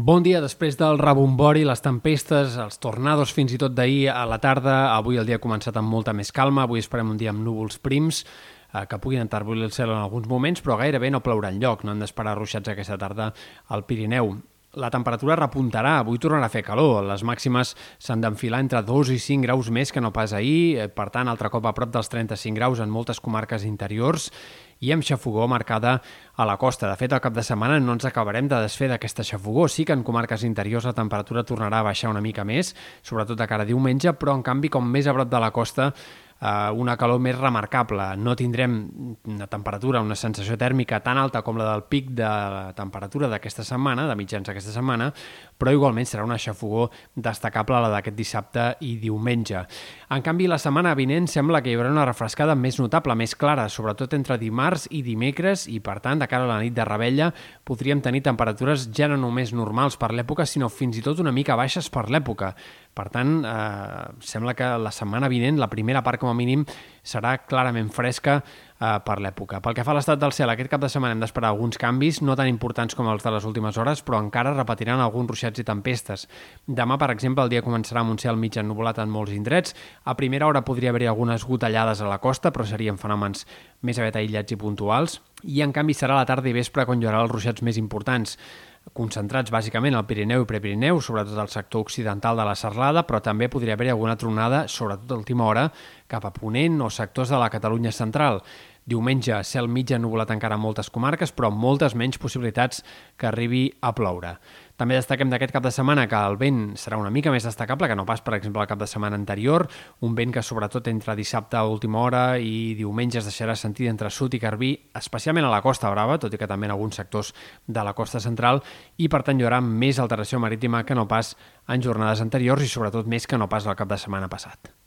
Bon dia després del rebombori, les tempestes, els tornados fins i tot d'ahir a la tarda. Avui el dia ha començat amb molta més calma. Avui esperem un dia amb núvols prims eh, que puguin entarbolir el cel en alguns moments, però gairebé no plourà enlloc. No hem d'esperar ruixats aquesta tarda al Pirineu. La temperatura repuntarà, avui tornarà a fer calor, les màximes s'han d'enfilar entre 2 i 5 graus més que no pas ahir, eh, per tant, altre cop a prop dels 35 graus en moltes comarques interiors i amb xafogó marcada a la costa. De fet, al cap de setmana no ens acabarem de desfer d'aquesta xafogó. Sí que en comarques interiors la temperatura tornarà a baixar una mica més, sobretot de cara a diumenge, però en canvi, com més a prop de la costa, eh, una calor més remarcable. No tindrem una temperatura, una sensació tèrmica tan alta com la del pic de la temperatura d'aquesta setmana, de mitjans d'aquesta setmana, però igualment serà una xafogó destacable la d'aquest dissabte i diumenge. En canvi, la setmana vinent sembla que hi haurà una refrescada més notable, més clara, sobretot entre dimarts i dimecres, i per tant, de cara a la nit de rebella, podríem tenir temperatures ja no només normals per l'època, sinó fins i tot una mica baixes per l'època. Per tant, eh, sembla que la setmana vinent, la primera part com a mínim, serà clarament fresca eh, per l'època. Pel que fa a l'estat del cel, aquest cap de setmana hem d'esperar alguns canvis, no tan importants com els de les últimes hores, però encara repetiran alguns ruixats i tempestes. Demà, per exemple, el dia començarà amb un cel mig ennubulat en molts indrets. A primera hora podria haver-hi algunes gotellades a la costa, però serien fenòmens més aviat aïllats i puntuals. I, en canvi, serà la tarda i vespre quan hi haurà els ruixats més importants concentrats bàsicament al Pirineu i Prepirineu, sobretot al sector occidental de la Serlada, però també podria haver-hi alguna tronada, sobretot a última hora, cap a Ponent o sectors de la Catalunya central. Diumenge, cel mig ennubulat encara en moltes comarques, però amb moltes menys possibilitats que arribi a ploure. També destaquem d'aquest cap de setmana que el vent serà una mica més destacable que no pas, per exemple, el cap de setmana anterior, un vent que sobretot entre dissabte a última hora i diumenge es deixarà sentir entre sud i Garbí, especialment a la Costa Brava, tot i que també en alguns sectors de la costa central, i per tant hi haurà més alteració marítima que no pas en jornades anteriors i sobretot més que no pas el cap de setmana passat.